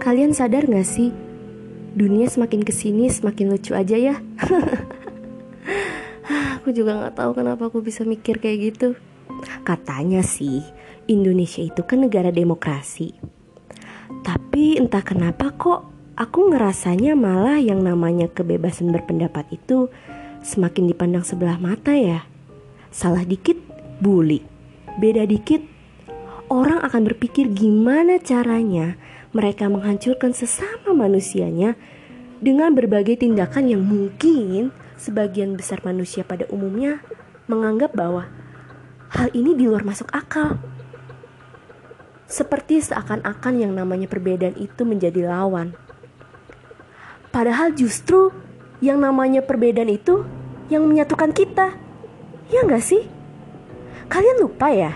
Kalian sadar gak sih? Dunia semakin ke sini semakin lucu aja ya. aku juga gak tahu kenapa aku bisa mikir kayak gitu. Katanya sih, Indonesia itu kan negara demokrasi. Tapi entah kenapa kok aku ngerasanya malah yang namanya kebebasan berpendapat itu semakin dipandang sebelah mata ya. Salah dikit, bully. Beda dikit, orang akan berpikir gimana caranya mereka menghancurkan sesama manusianya dengan berbagai tindakan yang mungkin sebagian besar manusia pada umumnya menganggap bahwa hal ini di luar masuk akal. Seperti seakan-akan yang namanya perbedaan itu menjadi lawan. Padahal justru yang namanya perbedaan itu yang menyatukan kita. Ya nggak sih? Kalian lupa ya?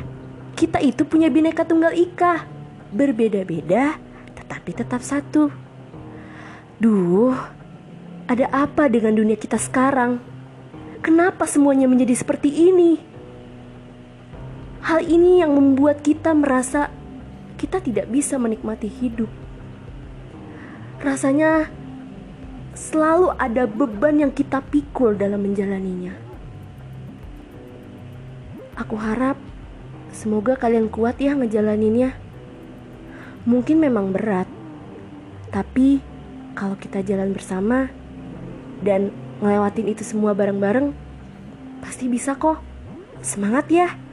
Kita itu punya bineka tunggal ika. Berbeda-beda, tetapi tetap satu. Duh, ada apa dengan dunia kita sekarang? Kenapa semuanya menjadi seperti ini? Hal ini yang membuat kita merasa kita tidak bisa menikmati hidup. Rasanya selalu ada beban yang kita pikul dalam menjalaninya. Aku harap Semoga kalian kuat ya ngejalaninnya. Mungkin memang berat, tapi kalau kita jalan bersama dan ngelewatin itu semua bareng-bareng, pasti bisa kok. Semangat ya!